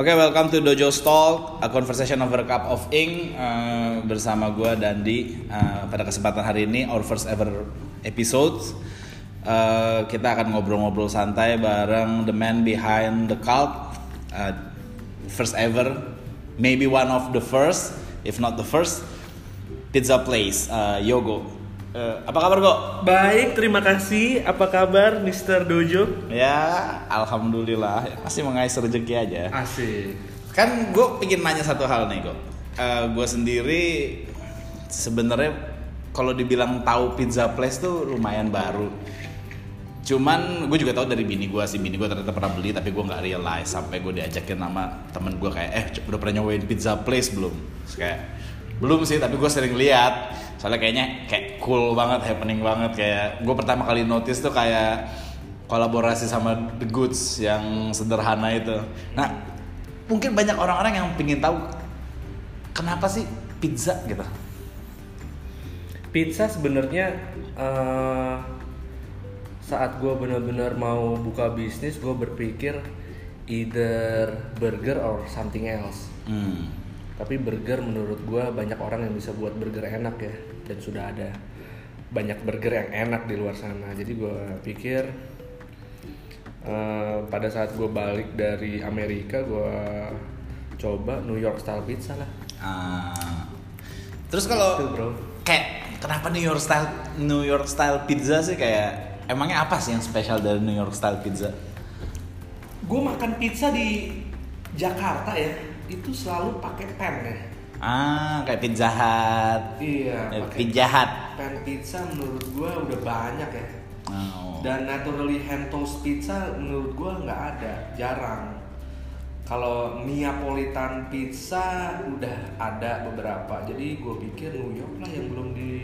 Oke, welcome to Dojo Talk, a conversation over a cup of ink uh, bersama gue Dandi. Uh, pada kesempatan hari ini, our first ever episode, uh, kita akan ngobrol-ngobrol santai bareng the man behind the cult, uh, first ever, maybe one of the first, if not the first, pizza place, uh, Yogo. Uh, apa kabar kok? Baik, terima kasih. Apa kabar, Mr. Dojo? Ya, alhamdulillah. Masih mengais rezeki aja. Asik. Kan gue pengen nanya satu hal nih kok. Uh, gue sendiri sebenarnya kalau dibilang tahu pizza place tuh lumayan baru. Cuman gue juga tahu dari bini gue sih, bini gue ternyata pernah beli tapi gue nggak realize sampai gue diajakin sama temen gue kayak eh udah pernah nyobain pizza place belum? Terus kayak belum sih tapi gue sering lihat soalnya kayaknya kayak cool banget happening banget kayak gue pertama kali notice tuh kayak kolaborasi sama The Goods yang sederhana itu nah mungkin banyak orang-orang yang pingin tahu kenapa sih pizza gitu Pizza sebenarnya eh, saat gue benar-benar mau buka bisnis, gue berpikir either burger or something else. hmm. Tapi burger menurut gue banyak orang yang bisa buat burger enak ya, dan sudah ada banyak burger yang enak di luar sana. Jadi gue pikir eh, pada saat gue balik dari Amerika, gue coba New York style pizza lah. Ah. terus kalau Itu, bro. kayak kenapa New York style New York style pizza sih kayak emangnya apa sih yang spesial dari New York style pizza Gue makan pizza di Jakarta ya, itu selalu pakai pan ya. ah kayak pizza hut Iya, Eh, pakai pizza hut pan pizza menurut gue udah banyak ya. oh. Dan naturally hand toast pizza menurut gue nggak ada, jarang. Kalau Neapolitan pizza udah ada beberapa, jadi gue pikir New York lah yang belum di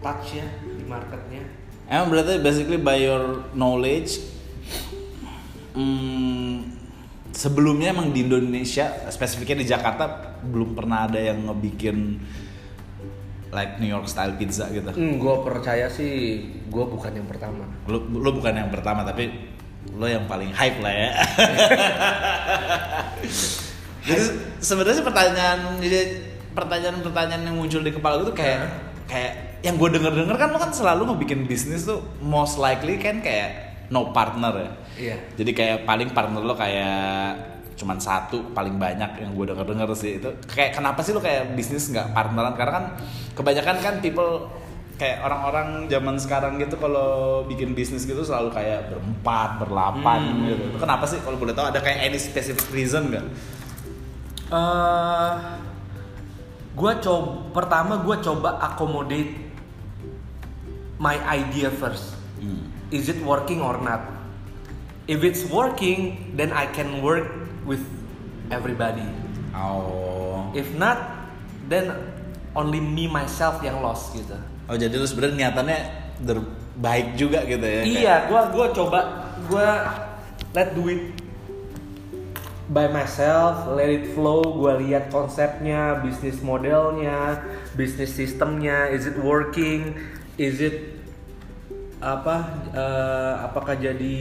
touch ya di marketnya. Emang berarti basically by your knowledge hmm, sebelumnya emang di Indonesia spesifiknya di Jakarta belum pernah ada yang ngebikin like New York style pizza gitu. Hmm, gue percaya sih gue bukan yang pertama. Lo, lo bukan yang pertama tapi lo yang paling hype lah ya. Jadi sebenarnya pertanyaan jadi pertanyaan-pertanyaan yang muncul di kepala gue tuh kayak kayak yang gue denger-denger kan lo kan selalu ngebikin bisnis tuh most likely kan kayak no partner ya. Iya. Jadi kayak paling partner lo kayak cuman satu paling banyak yang gue denger denger sih itu kayak kenapa sih lo kayak bisnis nggak partneran karena kan kebanyakan kan people kayak orang-orang zaman sekarang gitu kalau bikin bisnis gitu selalu kayak berempat berlapan Hmm. gitu Itu kenapa sih kalau boleh tahu ada kayak any specific reason nggak eh gua coba pertama gue coba accommodate my idea first. Hmm. Is it working or not? If it's working, then I can work with everybody. oh If not, then only me myself yang lost gitu. oh jadi lu sebenarnya niatannya der- baik juga gitu ya kayak- Iya, gua gua coba gua let do it by myself, let it flow. Gua lihat konsepnya, bisnis modelnya, bisnis sistemnya, is it working, is it apa eh, apakah jadi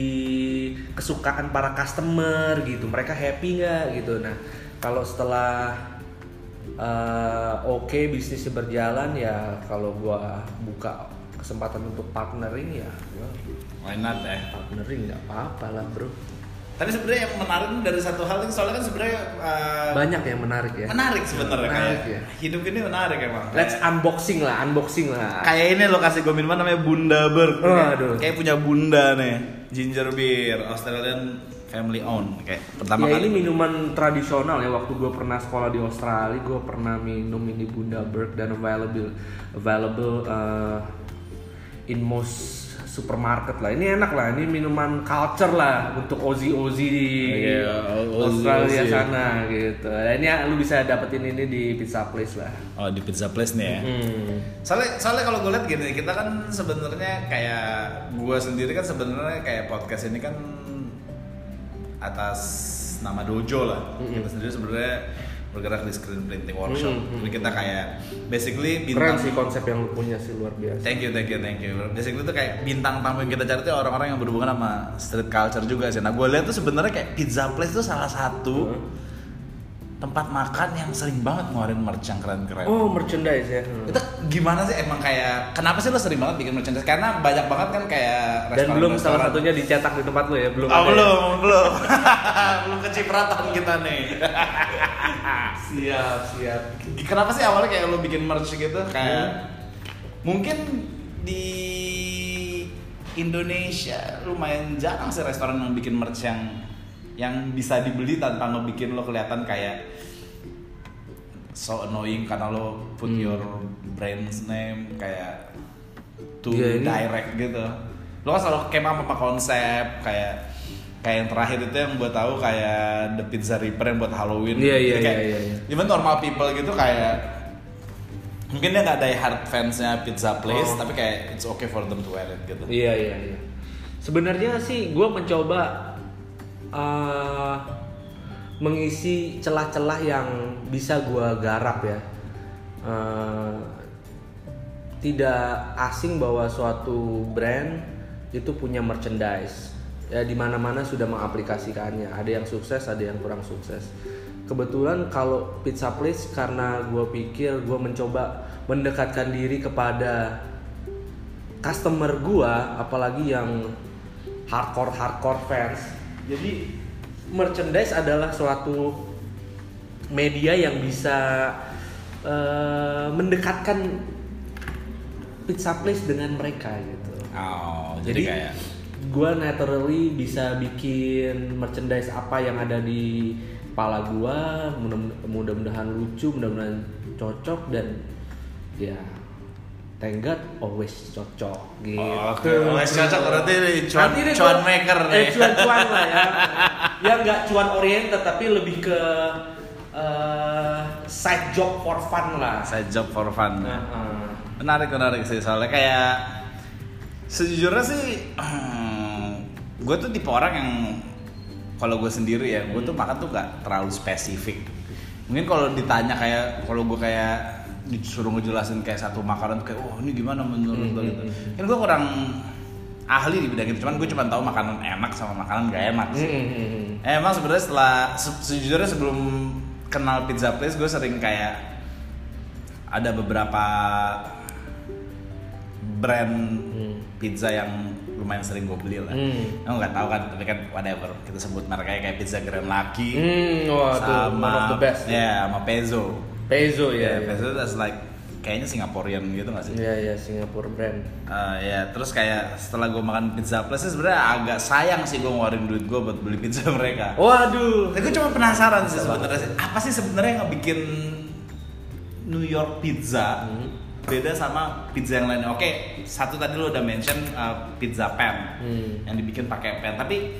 kesukaan para customer gitu? Mereka happy nggak gitu? Nah kalau setelah eh, oke bisnisnya berjalan ya kalau gua buka kesempatan untuk partnering ya gua why not ya partnering nggak apa-apa lah bro tapi sebenarnya yang menarik dari satu hal ini soalnya kan sebenarnya uh, banyak yang menarik ya. menarik sebenarnya Menarik kayak ya. hidup ini menarik emang. Let's unboxing lah unboxing lah. kayak ini lokasi gue minuman namanya Bunda Burg Oh, kayak, aduh. kayak punya Bunda nih ginger beer Australian family owned kayak pertama ya kali. ini minuman tradisional ya waktu gue pernah sekolah di Australia gue pernah minum ini Bundaberg dan available available uh, in most supermarket lah. Ini enak lah ini minuman culture lah untuk ozi ozi di Iya, Aussie, Australia Aussie. sana gitu. Dan ini lu bisa dapetin ini di pizza place lah. Oh di pizza place nih ya? Hmm. soalnya soalnya kalau gue lihat gini kita kan sebenarnya kayak gue sendiri kan sebenarnya kayak podcast ini kan atas nama dojo lah. Kita sendiri sebenarnya bergerak di screen printing workshop Mm-mm. jadi kita kayak basically keren bintang sih konsep yang lu punya sih luar biasa Thank you, thank you, thank you. Basically tuh kayak bintang tamu yang kita cari tuh orang-orang yang berhubungan sama street culture juga sih. Nah gue lihat tuh sebenarnya kayak pizza place tuh salah satu Hmm. tempat makan yang sering banget ngeluarin merch yang keren-keren. Oh, merchandise ya. Hmm. Itu gimana sih emang kayak kenapa sih lo sering banget bikin merchandise? Karena banyak banget kan kayak Dan belum salah restoran-restoran. satunya dicetak di tempat lo ya, belum. Oh, ada ya? belum, belum. belum kecipratan kita nih. Siap, siap. Kenapa sih awalnya kayak lo bikin merch gitu? Kayak mungkin di Indonesia lumayan jarang sih restoran yang bikin merch yang yang bisa dibeli tanpa ngebikin lo kelihatan kayak so annoying karena lo put Hmm. your brand's name kayak too ini- direct gitu. Lo kan selalu kema apa konsep kayak kayak yang terakhir itu yang gue tahu kayak the pizza ripper yang buat Halloween. Iya, iya, Jadi kayak, iya, iya, iya. Even normal people gitu kayak mungkin dia nggak die hard fansnya pizza place Oh. tapi kayak it's okay for them to wear it gitu. Iya iya iya. Sebenarnya sih gue mencoba uh, mengisi celah-celah yang bisa gue garap ya. Uh, tidak asing bahwa suatu brand itu punya merchandise. Ya di mana-mana sudah mengaplikasikannya. Ada yang sukses, ada yang kurang sukses. Kebetulan kalau pizza place karena gue pikir gue mencoba mendekatkan diri kepada customer gua apalagi yang hardcore hardcore fans jadi merchandise adalah suatu media yang bisa eh, mendekatkan pizza place dengan mereka gitu Oh, jadi, jadi kayak gua naturally bisa bikin merchandise apa yang ada di kepala gua mudah- mudah-mudahan lucu mudah-mudahan cocok dan ya thank God always cocok gitu Oh, oke. Always cocok, berarti cuan- deh cuan maker eh, nih. cuan-cuan lah ya ya nggak cuan oriented tapi lebih ke eh, side job for fun lah side job for fun. Nah, eh. Menarik menarik sih soalnya kayak sejujurnya sih gue tuh tipe orang yang kalau gue sendiri ya gue tuh makan tuh gak terlalu spesifik. Mungkin kalau ditanya kayak kalau gue kayak disuruh ngejelasin kayak satu makanan tuh kayak oh ini gimana menurut lo? Gitu. kan gue kurang ahli di bidang itu cuman gue cuma tahu makanan enak sama makanan gak enak sih. Hmm, hmm, hmm. Eh, emang sebenarnya setelah se- sejujurnya sebelum kenal pizza place gue sering kayak ada beberapa brand pizza yang lumayan sering gue beli lah. Hmm. Aku nggak tahu kan, tapi kan whatever kita sebut mereknya kayak pizza Grand Lucky Hmm, wah tuh sama one of the best. ya sama Pezzo. Pezo Ya, ya. ya. Pezzo that's like kayaknya Singaporean gitu gak sih? Iya iya Singapore brand. Eh, ya terus kayak setelah gue makan pizza plus sih sebenarnya agak sayang sih gue ngeluarin duit gue buat beli pizza mereka. Waduh. Tapi gue cuma penasaran sih sebenarnya sih apa sih sebenarnya yang ngebikin New York pizza beda sama pizza yang lainnya. Oke, satu tadi lo udah mention uh, pizza pan Hmm. yang dibikin pakai pan, tapi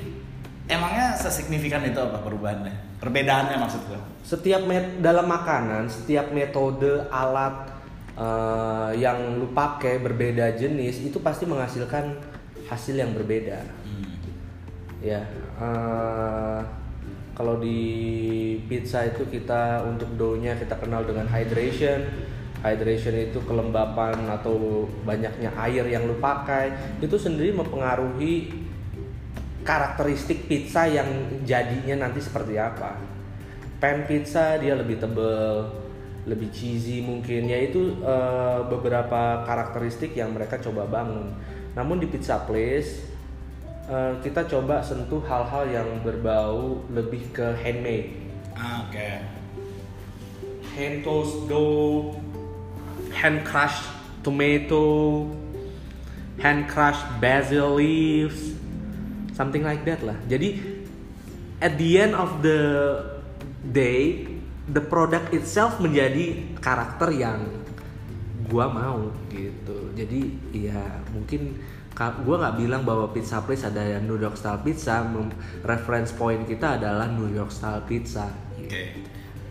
emangnya sesignifikan itu apa perubahannya? Perbedaannya maksud gue? Setiap met dalam makanan, setiap metode alat eh, yang lu pakai berbeda jenis itu pasti menghasilkan hasil yang berbeda. Ya. eh, kalau di pizza itu kita untuk dough-nya kita kenal dengan hydration. Hydration itu kelembapan atau banyaknya air yang lu pakai itu sendiri mempengaruhi karakteristik pizza yang jadinya nanti seperti apa. Pan pizza dia lebih tebel, lebih cheesy mungkin, yaitu eh, beberapa karakteristik yang mereka coba bangun. Namun di pizza place eh, kita coba sentuh hal-hal yang berbau lebih ke handmade, Ah, Oke. hand toast dough, hand crushed tomato, hand crushed basil leaves, something like that lah. Jadi at the end of the day, the product itself menjadi karakter yang gua mau gitu. Jadi ya mungkin gua nggak bilang bahwa pizza place ada yang New York style pizza. Reference point kita adalah New York style pizza. Oke.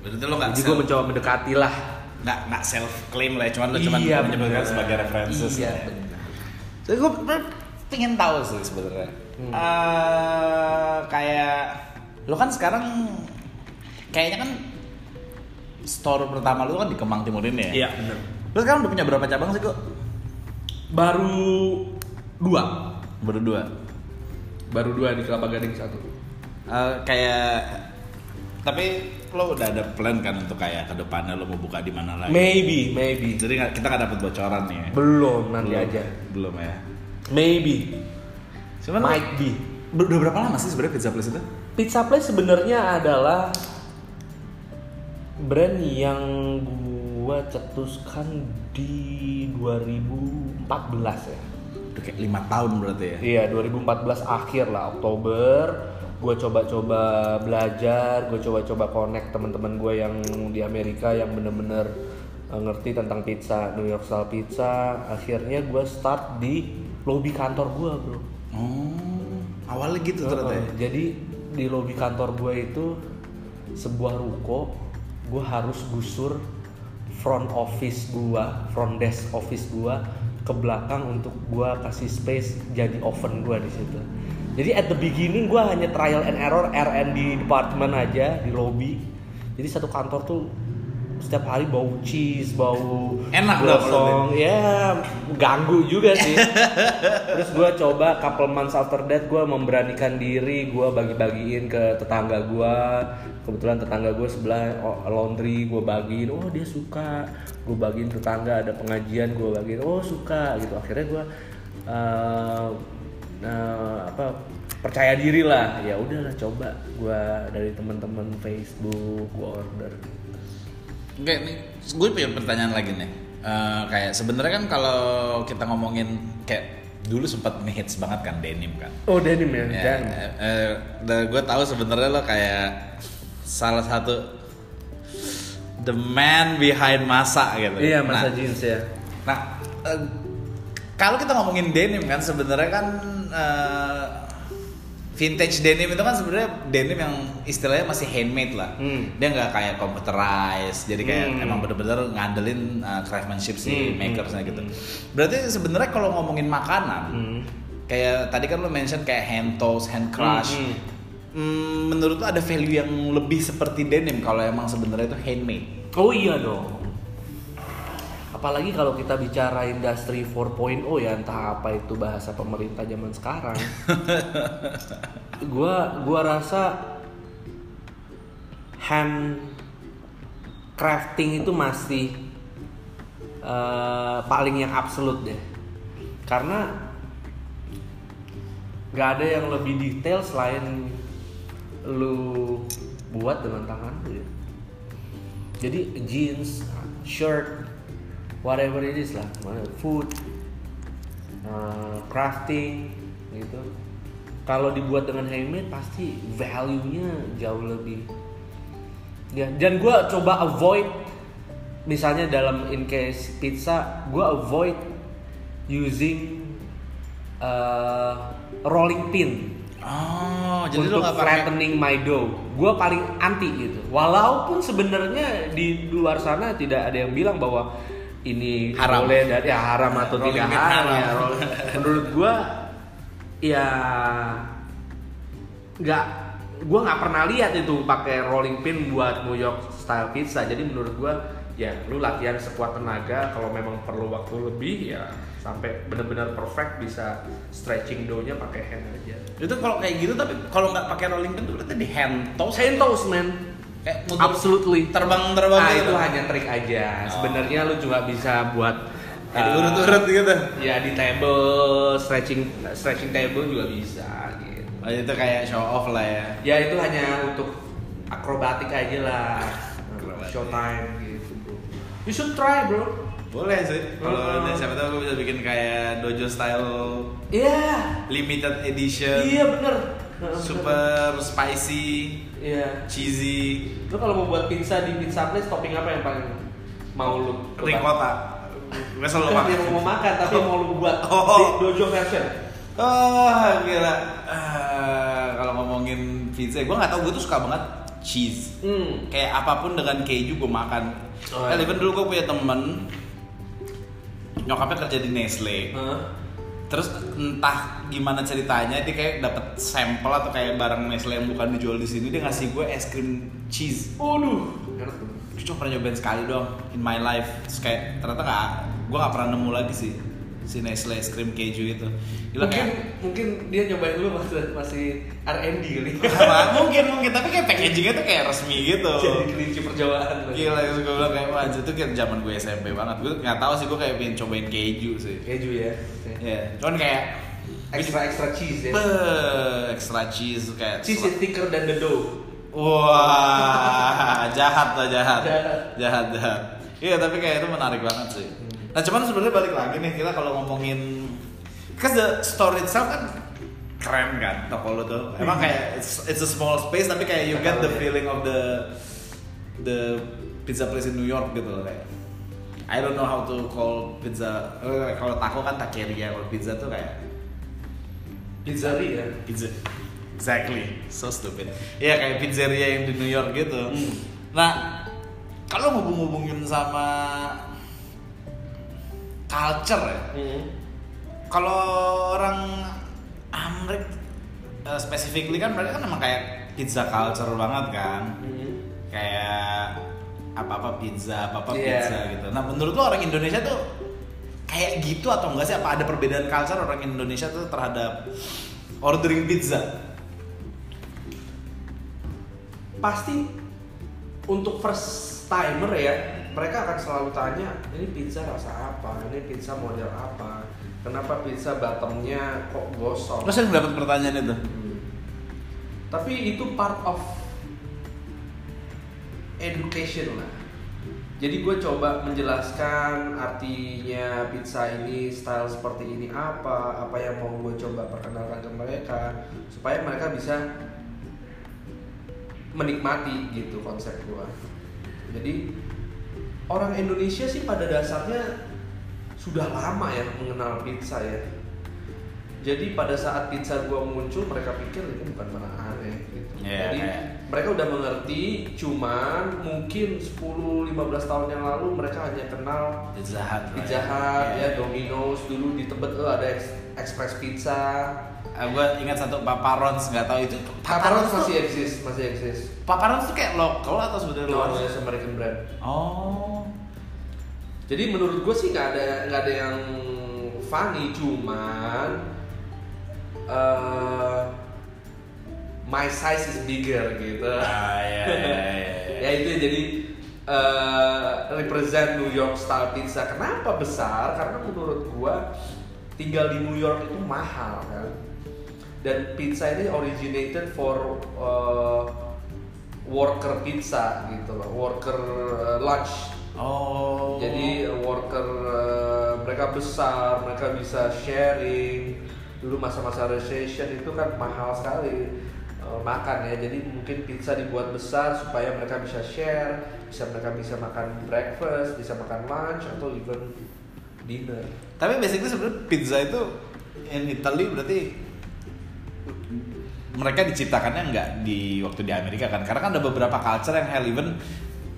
Berarti lo nggak Jadi gue mencoba mendekati lah. Nggak nggak self claim lah, cuman lo cuman Iya, menyebutkan sebagai references. Iya, ya. bener. Jadi gue pengen tahu sih sebenarnya. Eh, kayak lo kan sekarang kayaknya kan store pertama lo kan di Kemang Timur ini ya. Iya, benar. Lo sekarang udah punya berapa cabang sih kok? Baru dua. Berdua. Baru dua di Kelapa Gading satu. Eh, kayak Tapi lo udah ada plan kan untuk kayak ke depannya lo mau buka di mana lagi? Maybe, maybe. Jadi kita nggak dapat bocoran nih. ya? Belum nanti Belum. aja. Belum ya. Maybe. Cuman Might be. Udah berapa lama sih sebenarnya pizza place itu? Pizza Place sebenarnya adalah brand yang gua cetuskan di 2014 ya. Udah kayak lima tahun berarti ya. Iya, 2014 akhir lah Oktober. Gue coba-coba belajar, gue coba-coba connect teman-teman gue yang di Amerika yang bener-bener uh, ngerti tentang pizza, New York style pizza. Akhirnya gue start di lobby kantor gue, bro. Oh, awalnya gitu ternyata ya. Uh-uh. Jadi di lobby kantor gue itu sebuah ruko, gue harus gusur front office gue, front desk office gue ke belakang untuk gue kasih space jadi oven gue di situ. Jadi at the beginning gue hanya trial and error R&D department aja di lobby. Jadi satu kantor tuh setiap hari bau cheese, bau Enak gosong, ya ganggu juga sih. Terus gue coba couple months after that gue memberanikan diri gue bagi-bagiin ke tetangga gue. Kebetulan tetangga gue sebelah oh, laundry gue bagiin, oh dia suka. Gue bagiin tetangga ada pengajian gue bagiin, oh suka gitu. Akhirnya gue uh, uh, apa percaya diri lah. Ya udahlah coba gue dari teman-teman Facebook gue order. Oke, nih gue punya pertanyaan lagi nih. Eh, kayak sebenarnya kan kalau kita ngomongin kayak dulu sempat ngehits banget kan denim kan. Oh denim ya, Ya, denim. eh, eh, dan gue tahu sebenarnya lo kayak salah satu the man behind masa gitu. Iya masa Nah, jeans ya. Nah, eh, kalau kita ngomongin denim kan sebenarnya kan eh, vintage denim itu kan sebenarnya denim yang istilahnya masih handmade lah. Hmm. Dia nggak kayak computerized, jadi kayak Hmm. emang bener-bener ngandelin uh, craftsmanship si Hmm, makersnya hmm, gitu. Berarti sebenarnya kalau ngomongin makanan, Hmm. kayak tadi kan lo mention kayak hand toast, hand crush. Hmm, Hmm, menurut lo ada value yang lebih seperti denim kalau emang sebenarnya itu handmade? Oh iya dong. Apalagi kalau kita bicara industri 4.0 ya entah apa itu bahasa pemerintah zaman sekarang. gua gua rasa hand crafting itu masih eh, paling yang absolut deh. Karena nggak ada yang lebih detail selain lu buat dengan tangan lu ya. Jadi jeans, shirt, whatever it is lah, food, uh, crafting gitu. Kalau dibuat dengan handmade pasti value-nya jauh lebih. Ya, dan gue coba avoid misalnya dalam in case pizza, gue avoid using uh, rolling pin Oh, jadi untuk flattening my dough. Gue paling anti gitu. Walaupun sebenarnya di luar sana tidak ada yang bilang bahwa ini Haram. boleh dan ya haram atau Rolling tidak haram. haram. Ya, menurut gue ya nggak gue nggak pernah lihat itu pakai rolling pin buat New York style pizza. Jadi menurut gue ya lu latihan sekuat tenaga kalau memang perlu waktu lebih ya sampai benar-benar perfect bisa stretching dough-nya pakai hand aja. Itu kalau kayak gitu tapi kalau nggak pakai rolling pin tuh berarti di hand toast Hand toast man. Kayak muter- Absolutely. terbang-terbang Ah, gitu. itu hanya trik aja. Sebenarnya lu juga bisa buat uh, diurut-urut gitu. Ya di table, stretching stretching table juga bisa gitu. Oh, itu kayak show off lah ya. Ya itu hanya untuk akrobatik aja lah. Akrobatik. Showtime gitu, bro. You should try, bro. Boleh sih. Kalau Oh. ada siapa tahu gue bisa bikin kayak dojo style Iya. limited edition. Iya bener. Super spicy, Iya. cheesy, Lu kalau mau buat pizza di pizza place topping apa yang paling mau lu ricotta. Gue selalu Bukan makan. yang mau makan tapi mau lu buat Oh. di dojo version. Oh, gila. Ah, kalau ngomongin pizza, gue nggak tahu gue tuh suka banget cheese. Hmm. Kayak apa pun dengan keju gue makan. Oh, iya. even dulu gue punya temen nyokapnya kerja di Nestle. Hah? Terus entah gimana ceritanya dia kayak dapat sampel atau kayak barang Nestle yang bukan dijual di sini dia ngasih gue es krim cheese. Waduh. Enak tuh. Gue cuma pernah nyobain sekali doang in my life. Terus kayak ternyata nggak, gue nggak pernah nemu lagi sih. Si Nestle es krim keju itu Gila mungkin kayak mungkin dia nyobain dulu masih masih R&D kali mungkin mungkin tapi kayak packagingnya tuh kayak resmi gitu jadi kelinci perjawaan Gila, gue bilang kayak wah itu kayak zaman gue SMP banget. Gue nggak tahu sih gue kayak pengen cobain keju sih. keju ya Iya, cuman kayak extra extra cheese ya Beuh, extra cheese kayak cheese is thicker than the dough Wah, jahat lah jahat. Jahat. Jahat, jahat. Iya, tapi kayak itu menarik banget sih. Nah, cuman sebenarnya balik lagi nih kita kalau ngomongin because the store itself kan keren kan toko lu tuh. Emang kayak it's, it's a small space tapi kayak you get the feeling of the the pizza place in New York gitu loh kayak. I don't know how to call pizza. eh, Kalau taco kan taqueria, kalau pizza tuh kayak pizzeria Pizza. Exactly. So stupid. Iya kayak pizzeria yang di New York gitu. Hmm. Nah, kalau ngubung-ngubungin sama culture ya. Hmm. Kalau orang Amerik eh, specifically kan mereka kan emang kayak pizza culture banget kan. Hmm. Kayak apa-apa pizza, apa-apa Iya. pizza gitu. Nah, menurut lo orang Indonesia tuh kayak gitu atau enggak sih? Apa ada perbedaan culture orang Indonesia tuh terhadap ordering pizza? pasti untuk first timer ya mereka akan selalu tanya ini pizza rasa apa ini pizza model apa kenapa pizza bottomnya kok gosong Lo sering dapat pertanyaan itu? Hmm. tapi itu part of education lah jadi gue coba menjelaskan artinya pizza ini style seperti ini apa apa yang mau gue coba perkenalkan ke mereka supaya mereka bisa menikmati gitu konsep gua. Jadi orang Indonesia sih pada dasarnya sudah lama ya mengenal pizza ya. Jadi pada saat pizza gua muncul mereka pikir ini bukan mana aneh gitu. Iya, Jadi kayak- mereka udah mengerti cuman mungkin 10 15 tahun yang lalu mereka hanya kenal Pizza Hut lah Pizza Hut Iya. ya Domino's dulu di Tebet tuh ada Ex- Express Pizza. Eh, gue ingat satu Paparons nggak tahu itu Paparos tuh- masih eksis, masih eksis. Paparons tuh kayak lokal atau sebenarnya luar Luar biasa American brand. oh Jadi menurut gue sih nggak ada nggak ada yang funny, cuman eh, my size is bigger gitu. ah, iya, iya, iya, iya. ya itu jadi eh, represent New York style pizza. Kenapa besar? Karena menurut gua tinggal di New York itu mahal kan. Dan pizza ini originated for eh, worker pizza gitu loh, worker eh, lunch. oh Jadi uh, worker uh, mereka besar, mereka bisa sharing. Dulu masa-masa recession itu kan mahal sekali uh, makan ya. Jadi mungkin pizza dibuat besar supaya mereka bisa share, bisa mereka bisa makan breakfast, bisa makan lunch atau even dinner. tapi basically sebenarnya pizza itu in Italy berarti mereka diciptakannya nggak di waktu di Amerika kan? Karena kan ada beberapa culture yang hell even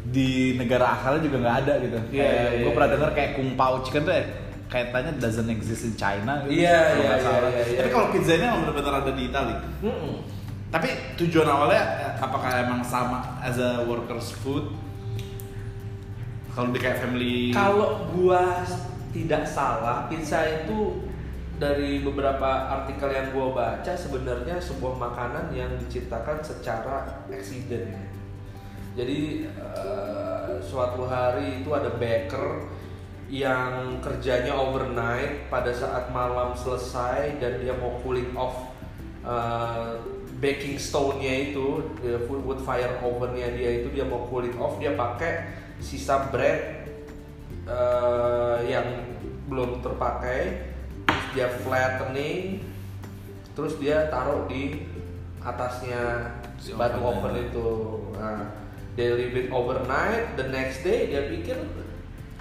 di negara asalnya juga nggak ada gitu. Iya, kayak iya, gue iya. pernah dengar kayak kung pao chicken tuh ya, kayaknya doesn't exist in China gitu Iya, iya, iya, iya, iya. tapi kalau pizza ini emang benar-benar ada di Italy tapi tujuan awalnya eh, apakah emang sama as a workers food? Kalau di kayak family Kalau gua tidak salah, pizza itu dari beberapa artikel yang gua baca sebenarnya sebuah makanan yang diciptakan secara accident. Jadi eh, suatu hari itu ada baker yang kerjanya overnight pada saat malam selesai dan dia mau cooling off eh, baking stone-nya itu, wood fire oven-nya dia itu dia mau cooling off dia pakai sisa bread eh, yang belum terpakai dia flattening terus dia taruh di atasnya Si batu oven oven itu. nah, dia leave it overnight the next day dia pikir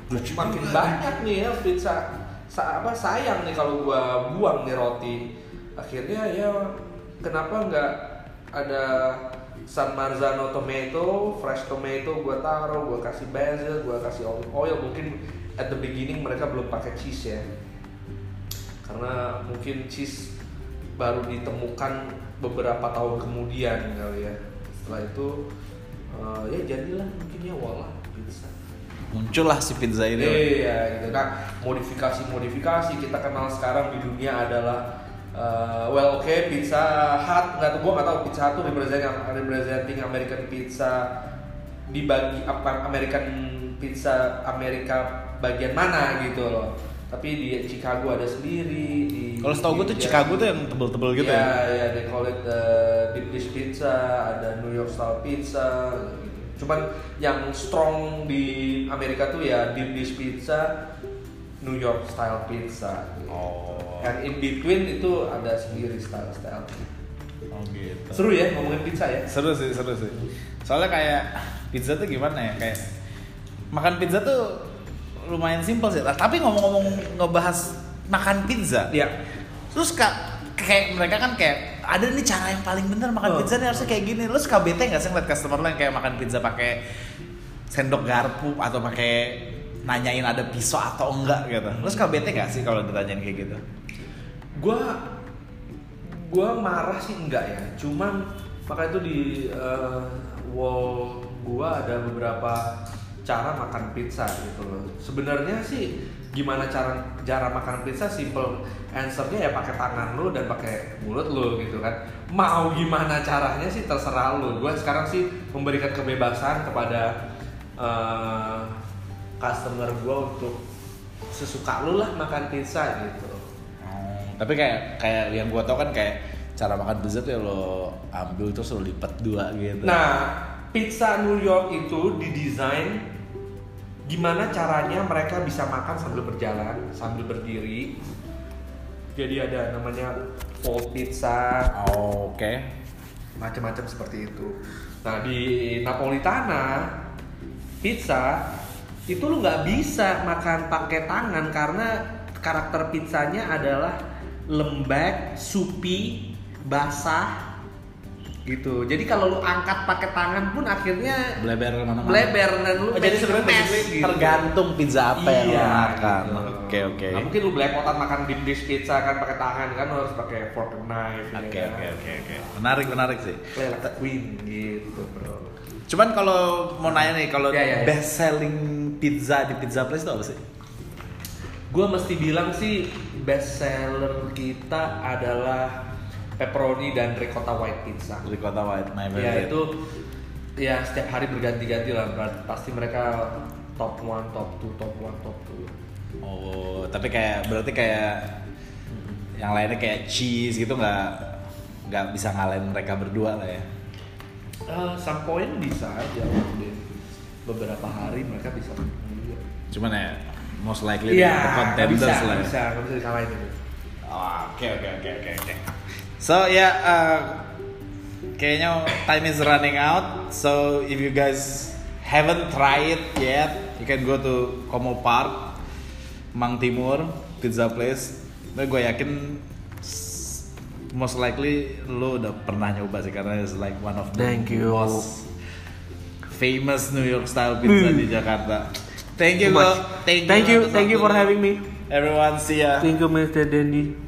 makin banyak nih ya pizza sa apa sayang nih kalau gua buang nih roti akhirnya ya kenapa nggak ada San Marzano tomato, fresh tomato gua taruh, gua kasih basil, gua kasih olive oil. Mungkin at the beginning mereka belum pakai cheese ya. Karena mungkin cheese baru ditemukan beberapa tahun kemudian kali ya. Setelah itu eh, ya jadilah mungkin ya walah pizza. muncullah si pizza ini. Iya gitu kan modifikasi modifikasi kita kenal sekarang di dunia adalah uh, well oke pizza hut nggak tahu gue nggak tahu pizza hut tuh representing representing American pizza di bagi apa American pizza Amerika bagian mana gitu loh tapi di Chicago ada sendiri di Kalau setahu gue tuh Chicago tuh yang tebel-tebel gitu ya, ya. ya they call it uh, deep dish pizza, ada New York style pizza. gitu. Cuman yang strong di Amerika tuh ya deep dish pizza, New York style pizza. gitu. Oh. Yang in between itu ada sendiri style-style. Oh gitu. Seru ya ngomongin pizza ya. Seru sih, seru sih. Soalnya kayak pizza tuh gimana ya? Kayak makan pizza tuh lumayan simpel sih. Nah, Tapi ngomong-ngomong ngebahas makan pizza. Iya. Terus kak kayak mereka kan kayak ada nih cara yang paling bener makan Oh. pizza nih harusnya kayak gini. Lu suka bete nggak sih ngeliat customer yang kayak makan pizza pakai sendok garpu atau pakai nanyain ada pisau atau enggak gitu. Lu suka bete nggak sih kalau ditanyain kayak gitu? Gua gua marah sih enggak ya. Cuman maka itu di uh, wall gua ada beberapa cara makan pizza gitu loh. Sebenarnya sih gimana cara cara makan pizza simple answernya ya pakai tangan lu dan pakai mulut lu gitu kan. Mau gimana caranya sih terserah lu. Gua sekarang sih memberikan kebebasan kepada uh, customer gua untuk sesuka lu lah makan pizza gitu. Tapi kayak kayak yang gua tau kan kayak cara makan pizza tuh ya lo ambil terus lo lipat dua gitu. Nah, pizza New York itu didesain gimana caranya mereka bisa makan sambil berjalan, sambil berdiri. Jadi ada namanya fold pizza, Oh, Oke. macam-macam seperti itu. Nah di Napolitana pizza itu lu nggak bisa makan pakai tangan karena karakter pizzanya adalah lembek, supi, basah gitu. Jadi kalau lu angkat pakai tangan pun akhirnya Bleber ke mana-mana. bleber dan lu Oh, jadi sebenarnya gitu. tergantung pizza apa yang lo Iya, makan. gitu. Oke oke. Nggak mungkin lu belepotan makan deep dish pizza kan pakai tangan kan lu harus pakai fork and knife. Oke kan? oke oke oke. Menarik menarik sih. A queen gitu bro. Cuman kalau mau nanya nih kalau Ya, ya, ya. best selling pizza di pizza place itu apa sih? Gue mesti bilang sih best seller kita adalah pepperoni dan ricotta white pizza. Ricotta White, my Ya favorite. itu ya setiap hari berganti-ganti lah. Berarti pasti mereka top one, top two, top one, top two. Oh, tapi kayak berarti kayak yang lainnya kayak cheese gitu nggak nggak bisa ngalahin mereka berdua lah ya. Eh, some point bisa aja mungkin beberapa hari mereka bisa. Cuman ya most likely Iya, the contenders bisa, lah. ya. bisa, nggak bisa disalahin itu. Oke oke oke oke oke. So ya uh, kayaknya time is running out. So if you guys haven't tried it yet, you can go to Como Park, Mang Timur Pizza Place. Nah, gue yakin most likely lu udah pernah nyoba sih karena it's like one of the Thank you. most famous New York style pizza di Jakarta. Thank you. Thank you. Thank you, thank you for having me. Everyone, see ya. Thank you, Mr. Dandy.